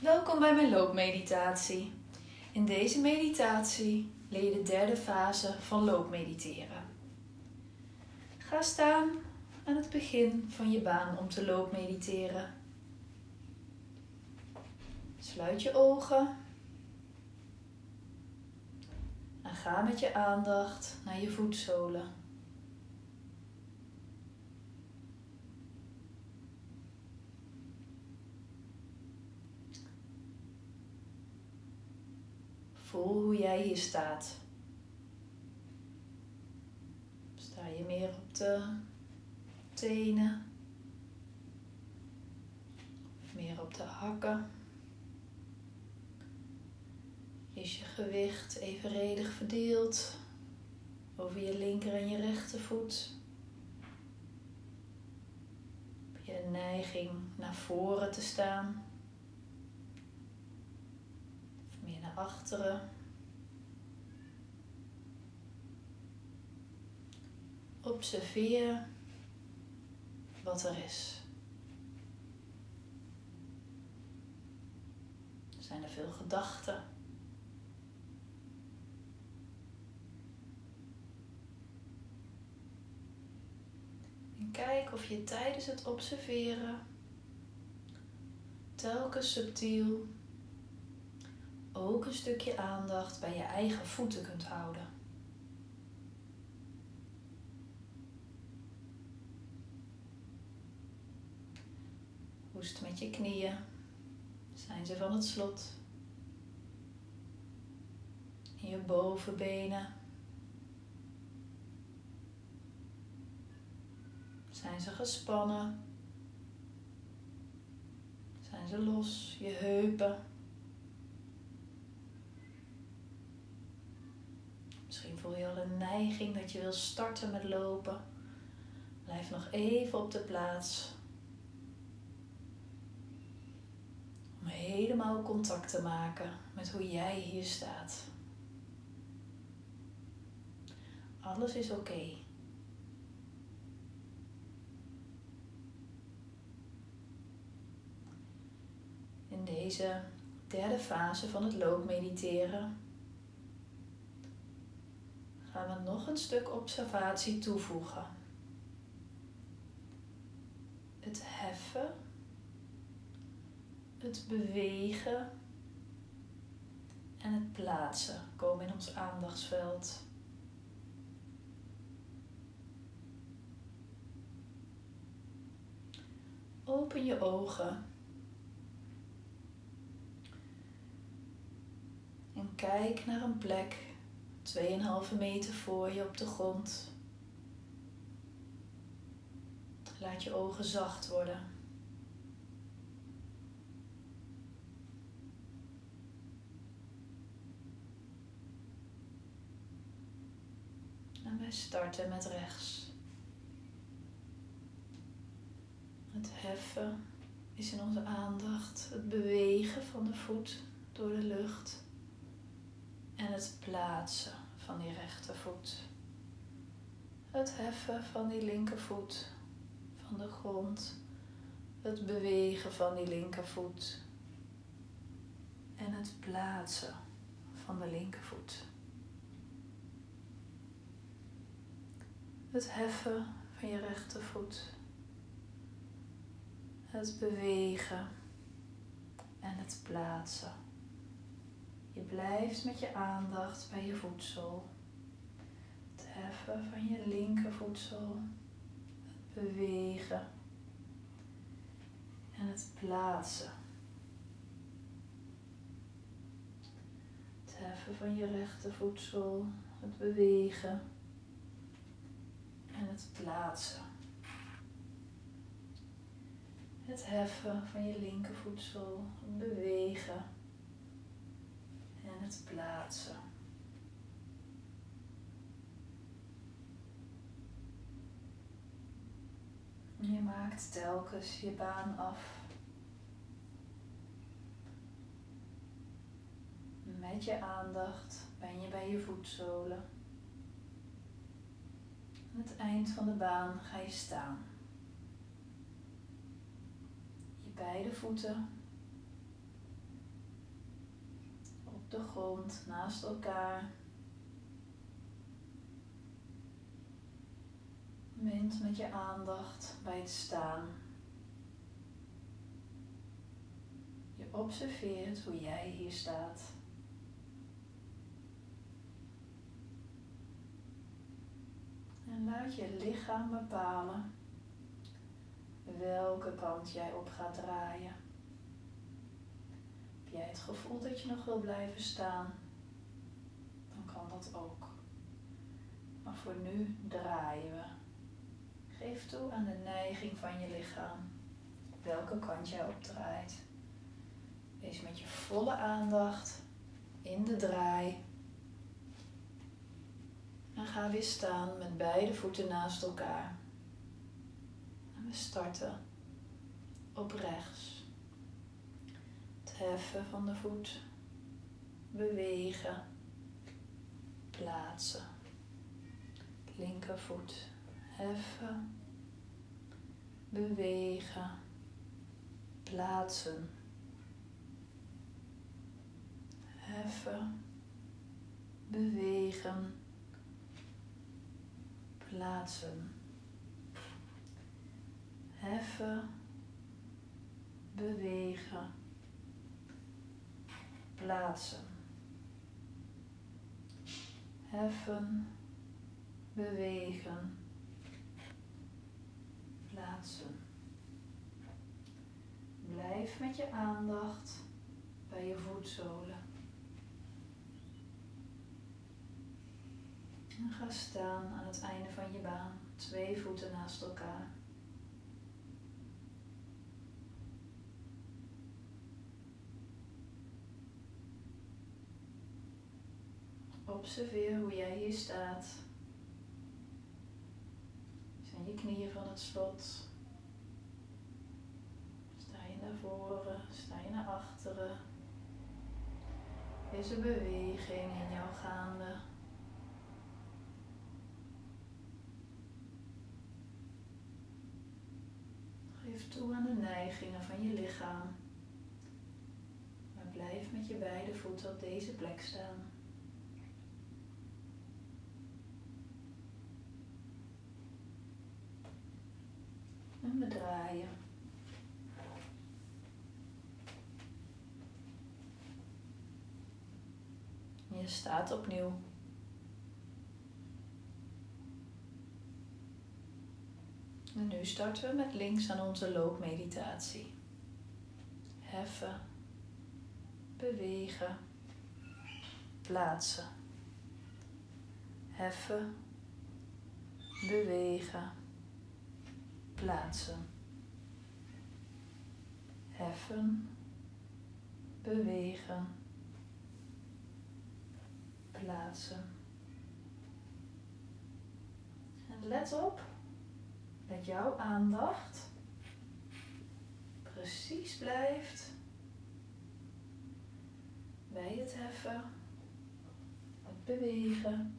Welkom bij mijn loopmeditatie. In deze meditatie leer je de derde fase van loopmediteren. Ga staan aan het begin van je baan om te loopmediteren. Sluit je ogen en ga met je aandacht naar je voetzolen. Voel hoe jij hier staat. Sta je meer op de tenen? Of meer op de hakken? Is je gewicht evenredig verdeeld over je linker en je rechtervoet? Heb je een neiging naar voren te staan? Achteren. Observeer wat er is. Zijn er veel gedachten? En kijk of je tijdens het observeren telkens subtiel ook een stukje aandacht bij je eigen voeten kunt houden. Hoest met je knieën. Zijn ze van het slot? Je bovenbenen. Zijn ze gespannen? Zijn ze los? Je heupen. Voel je al een neiging dat je wil starten met lopen. Blijf nog even op de plaats. Om helemaal contact te maken met hoe jij hier staat. Alles is oké. In deze derde fase van het loopmediteren gaan we nog een stuk observatie toevoegen. Het heffen, het bewegen en het plaatsen komen in ons aandachtsveld. Open je ogen. En kijk naar een plek 2,5 meter voor je op de grond. Laat je ogen zacht worden. En wij starten met rechts. Het heffen is in onze aandacht, het bewegen van de voet door de lucht en het plaatsen van die rechtervoet. Het heffen van die linkervoet van de grond. Het bewegen van die linkervoet. En het plaatsen van de linkervoet. Het heffen van je rechtervoet. Het bewegen en het plaatsen je blijft met je aandacht bij je voedsel. Het heffen van je linkervoedsel. Het bewegen. En het plaatsen. Het heffen van je rechtervoedsel. Het bewegen. En het plaatsen. Het heffen van je linkervoedsel. Het bewegen en het plaatsen. Je maakt telkens je baan af. Met je aandacht ben je bij je voetzolen. Aan het eind van de baan ga je staan. Je beide voeten de grond naast elkaar. Mint met je aandacht bij het staan. Je observeert hoe jij hier staat. En laat je lichaam bepalen welke kant jij op gaat draaien. Jij het gevoel dat je nog wil blijven staan, dan kan dat ook. Maar voor nu draaien we. Geef toe aan de neiging van je lichaam, welke kant jij opdraait. Wees met je volle aandacht in de draai. En ga weer staan met beide voeten naast elkaar. En we starten op rechts. Heffen van de voet. Bewegen. Plaatsen. Linkervoet. Heffen. Bewegen. Plaatsen. Heffen. Bewegen. Plaatsen. Heffen. Bewegen. Plaatsen. Heffen. Bewegen. Plaatsen. Blijf met je aandacht bij je voetzolen. En ga staan aan het einde van je baan, twee voeten naast elkaar. Observeer hoe jij hier staat. Zijn je knieën van het slot? Sta je naar voren? Sta je naar achteren? Is er beweging in jou gaande? Geef toe aan de neigingen van je lichaam. Maar blijf met je beide voeten op deze plek staan. En we draaien. Je staat opnieuw. En nu starten we met links aan onze loopmeditatie. Heffen, bewegen, plaatsen. Heffen, bewegen, plaatsen. Heffen, bewegen, plaatsen. En let op dat jouw aandacht precies blijft bij het heffen, het bewegen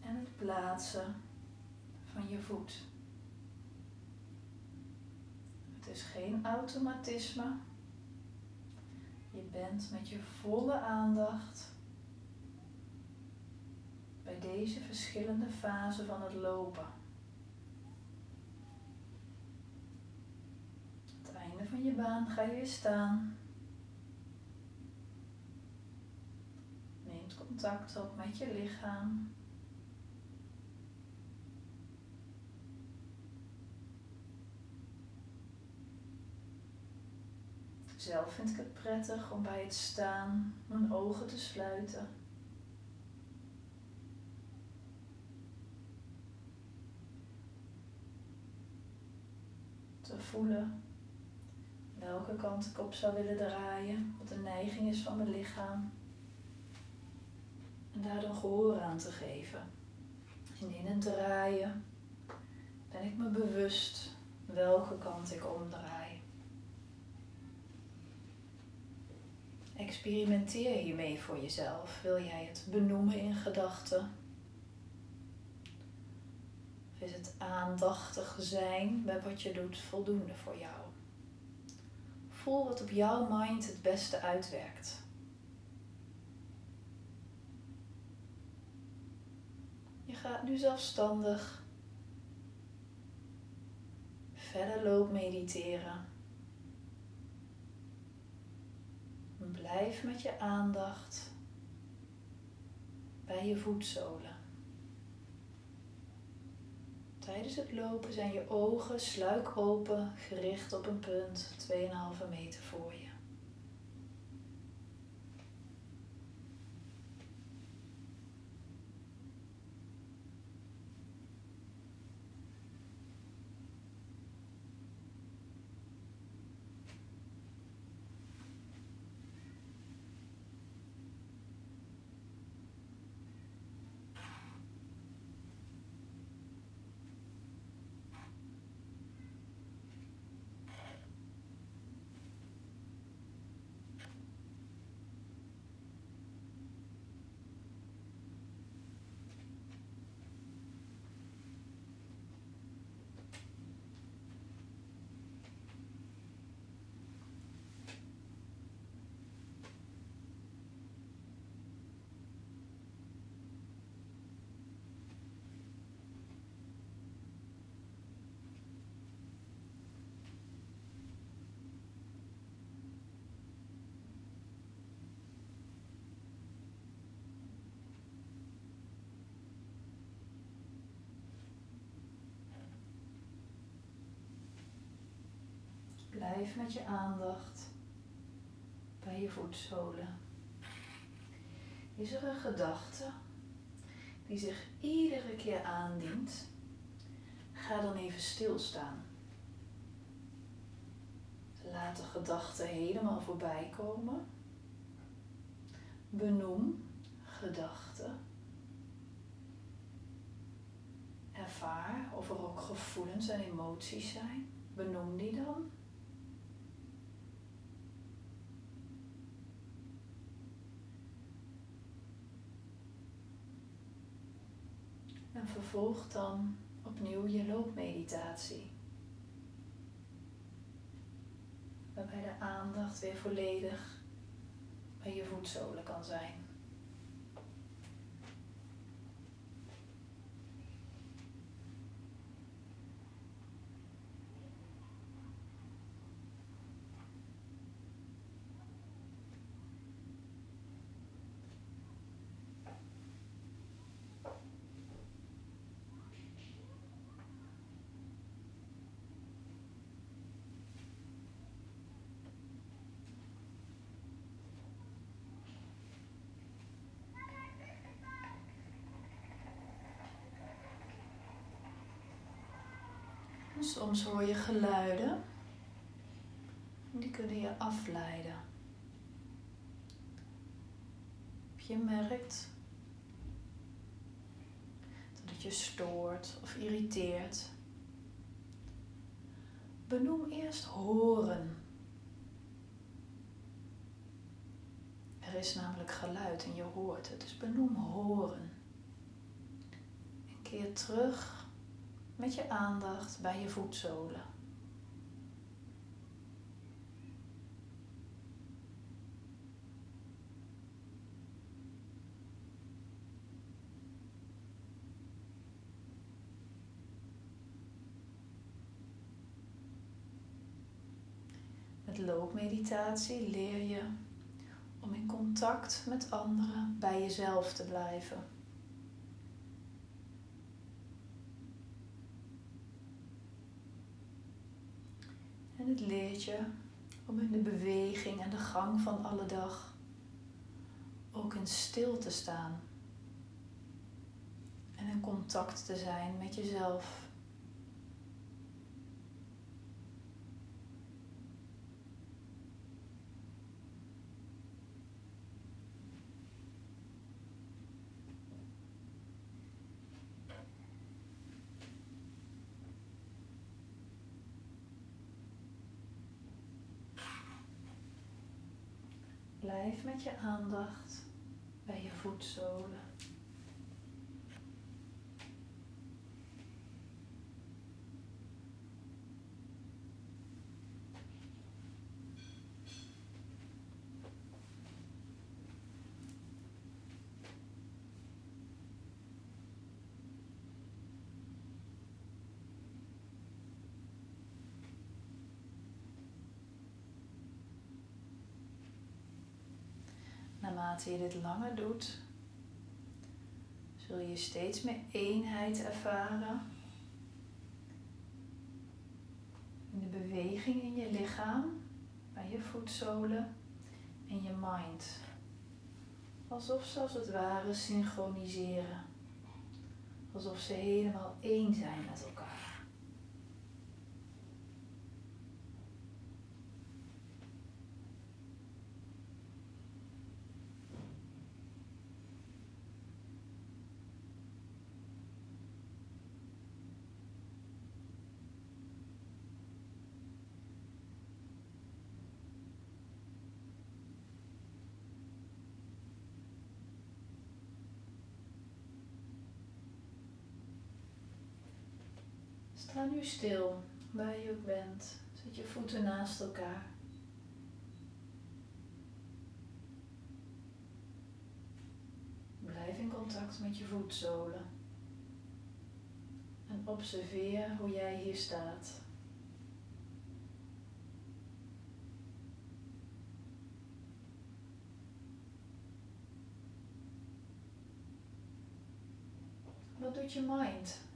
en het plaatsen van je voet. Het is geen automatisme. Je bent met je volle aandacht bij deze verschillende fasen van het lopen. het einde van je baan ga je weer staan. Neem contact op met je lichaam. Zelf vind ik het prettig om bij het staan mijn ogen te sluiten. Te voelen welke kant ik op zou willen draaien, wat de neiging is van mijn lichaam. En daar dan gehoor aan te geven. En in het draaien ben ik me bewust welke kant ik omdraai. experimenteer hiermee voor jezelf? Wil jij het benoemen in gedachten? Of is het aandachtig zijn bij wat je doet voldoende voor jou? Voel wat op jouw mind het beste uitwerkt. Je gaat nu zelfstandig verder loop mediteren. Blijf met je aandacht bij je voetzolen. Tijdens het lopen zijn je ogen sluik open, gericht op een punt 2,5 meter voor je. Blijf met je aandacht bij je voetzolen. Is er een gedachte die zich iedere keer aandient? Ga dan even stilstaan. Laat de gedachte helemaal voorbij komen. Benoem gedachten. Ervaar of er ook gevoelens en emoties zijn. Benoem die dan. En vervolg dan opnieuw je loopmeditatie. Waarbij de aandacht weer volledig bij je voetzolen kan zijn. Soms hoor je geluiden. Die kunnen je afleiden. Je merkt dat het je stoort of irriteert. Benoem eerst horen. Er is namelijk geluid en je hoort het, dus benoem horen. En keer terug met je aandacht bij je voetzolen. Met loopmeditatie leer je om in contact met anderen bij jezelf te blijven. Het leert je om in de beweging en de gang van alle dag ook in stil te staan. En in contact te zijn met jezelf. Blijf met je aandacht bij je voetzolen. Naarmate je dit langer doet, zul je steeds meer eenheid ervaren in de beweging in je lichaam, bij je voetzolen en je mind. Alsof ze als het ware synchroniseren. Alsof ze helemaal één zijn met elkaar. Sta nu stil waar je ook bent. Zet je voeten naast elkaar. Blijf in contact met je voetzolen. En observeer hoe jij hier staat. Wat doet je mind?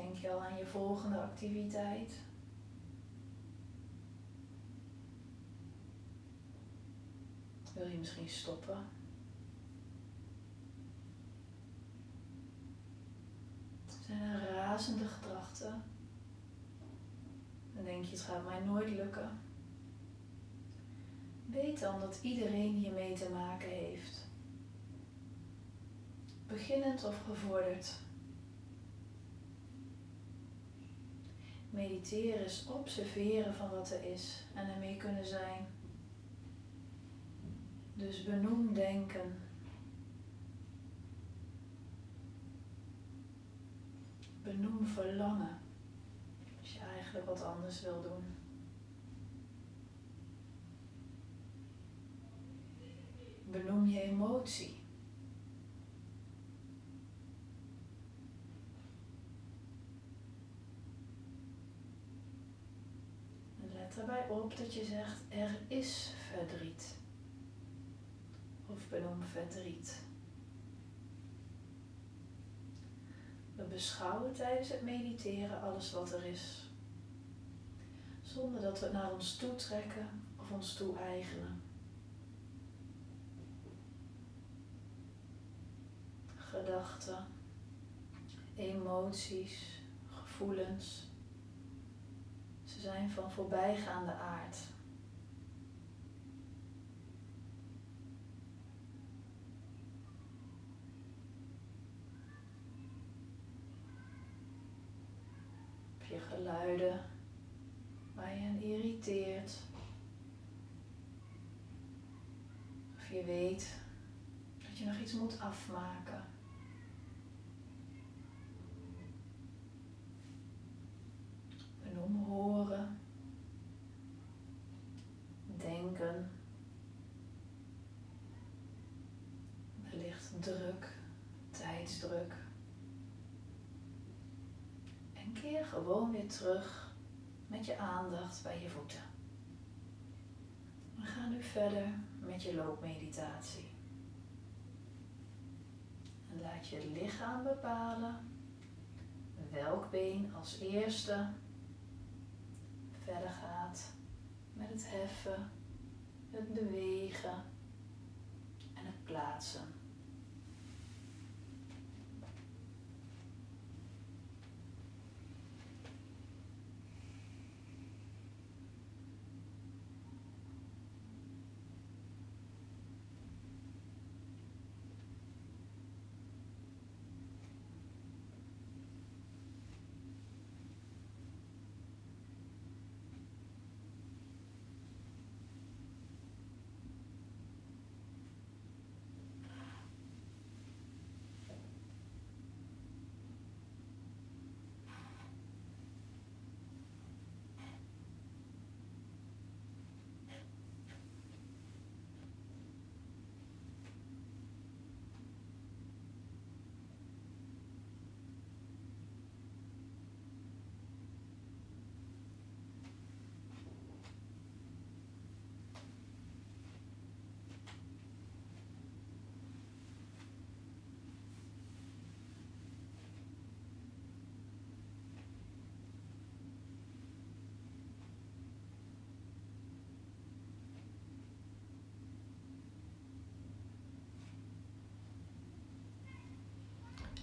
Denk je volgende activiteit? Wil je misschien stoppen? Zijn er razende gedachten? Dan denk je, het gaat mij nooit lukken. Weet dan dat iedereen hiermee te maken heeft. Beginnend of gevorderd. Mediteren is observeren van wat er is en ermee kunnen zijn. Dus benoem denken. Benoem verlangen. Als je eigenlijk wat anders wil doen. Benoem je emotie. Let erbij op dat je zegt er is verdriet. Of benoem verdriet. We beschouwen tijdens het mediteren alles wat er is. Zonder dat we het naar ons toe trekken of ons toe eigenen. Gedachten, emoties, gevoelens zijn van voorbijgaande aard. Heb je geluiden waar je aan irriteert? Of je weet dat je nog iets moet afmaken. Benoem horen, denken, wellicht druk, tijdsdruk. En keer gewoon weer terug met je aandacht bij je voeten. We gaan nu verder met je loopmeditatie. En laat je lichaam bepalen welk been als eerste verder gaat met het heffen, het bewegen en het plaatsen.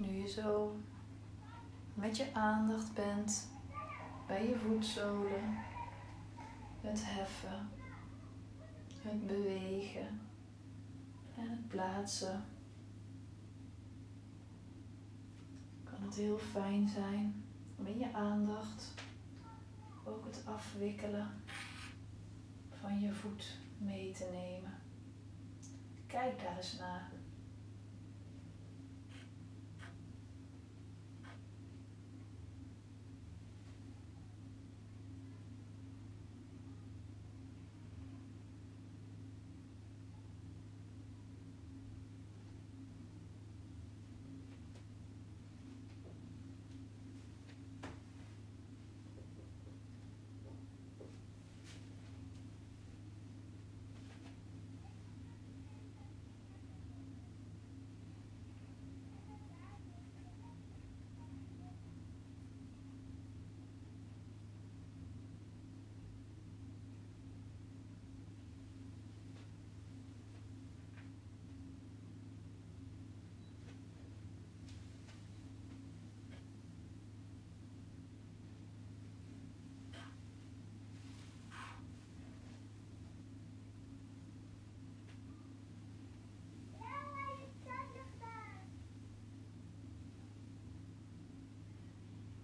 Nu je zo met je aandacht bent bij je voetzolen, het heffen, het bewegen en het plaatsen, kan het heel fijn zijn om in je aandacht ook het afwikkelen van je voet mee te nemen. Kijk daar eens naar.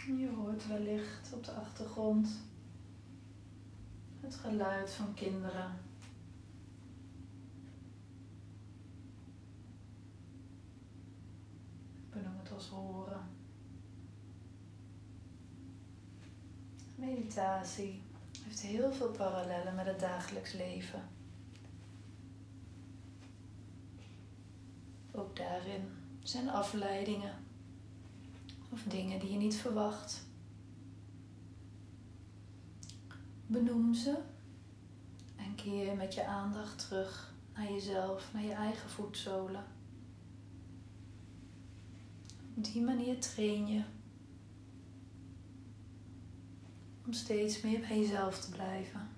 Je hoort wellicht op de achtergrond het geluid van kinderen. Benoem het als horen. Meditatie heeft heel veel parallellen met het dagelijks leven. Ook daarin zijn afleidingen of dingen die je niet verwacht. Benoem ze en keer met je aandacht terug naar jezelf, naar je eigen voetzolen. Op die manier train je om steeds meer bij jezelf te blijven.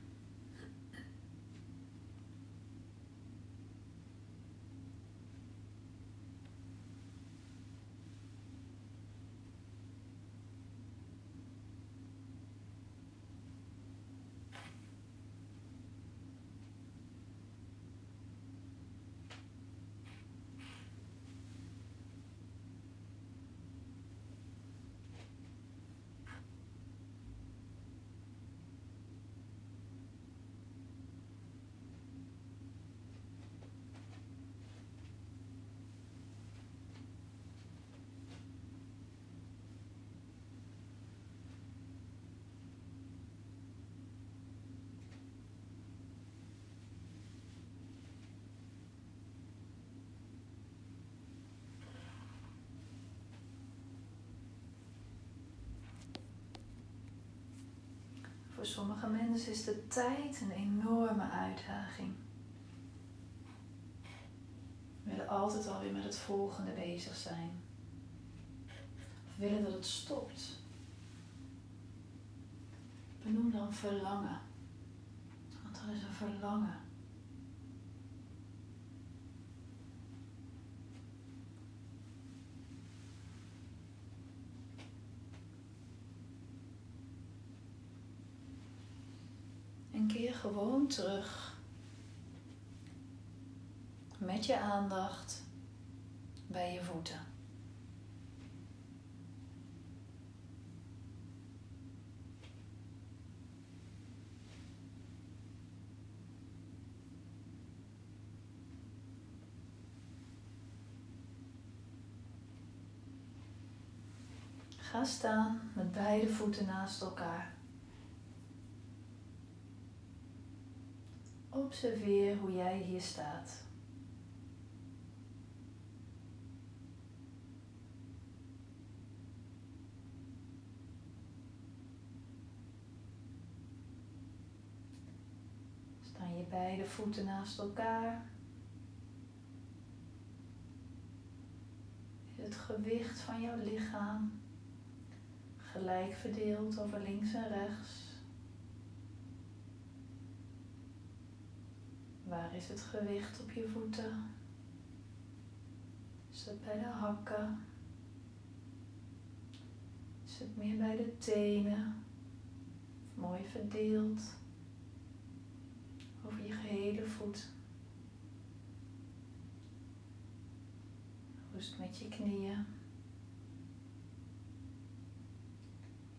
Sommige mensen is de tijd een enorme uitdaging. We willen altijd alweer met het volgende bezig zijn. Of willen dat het stopt. Benoem dan verlangen. Want dat is een verlangen. En keer gewoon terug met je aandacht bij je voeten. Ga staan met beide voeten naast elkaar. Observeer hoe jij hier staat. Staan je beide voeten naast elkaar? Is het gewicht van jouw lichaam gelijk verdeeld over links en rechts? Waar is het gewicht op je voeten? Is het bij de hakken, Is het meer bij de tenen? Mooi verdeeld over je gehele voet. Rust met je knieën,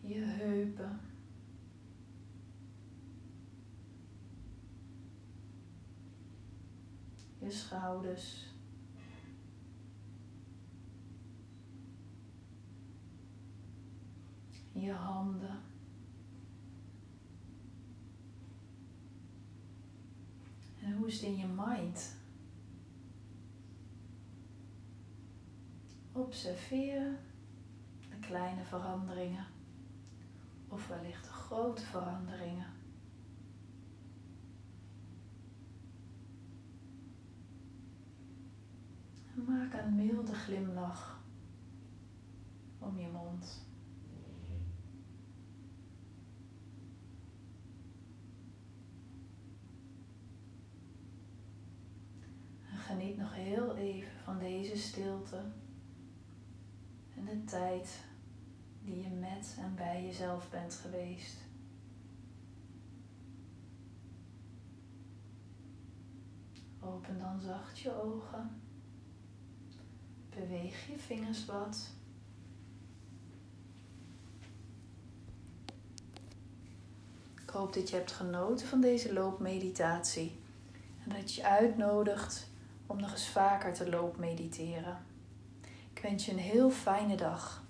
je heupen. Je schouders. Je handen. En hoe is het in je mind? Observeer de kleine veranderingen of wellicht de grote veranderingen. En maak een milde glimlach om je mond. geniet nog heel even van deze stilte en de tijd die je met en bij jezelf bent geweest. Open dan zacht je ogen. Beweeg je vingers wat. Ik hoop dat je hebt genoten van deze loopmeditatie en dat je uitnodigt om nog eens vaker te loopmediteren. Ik wens je een heel fijne dag.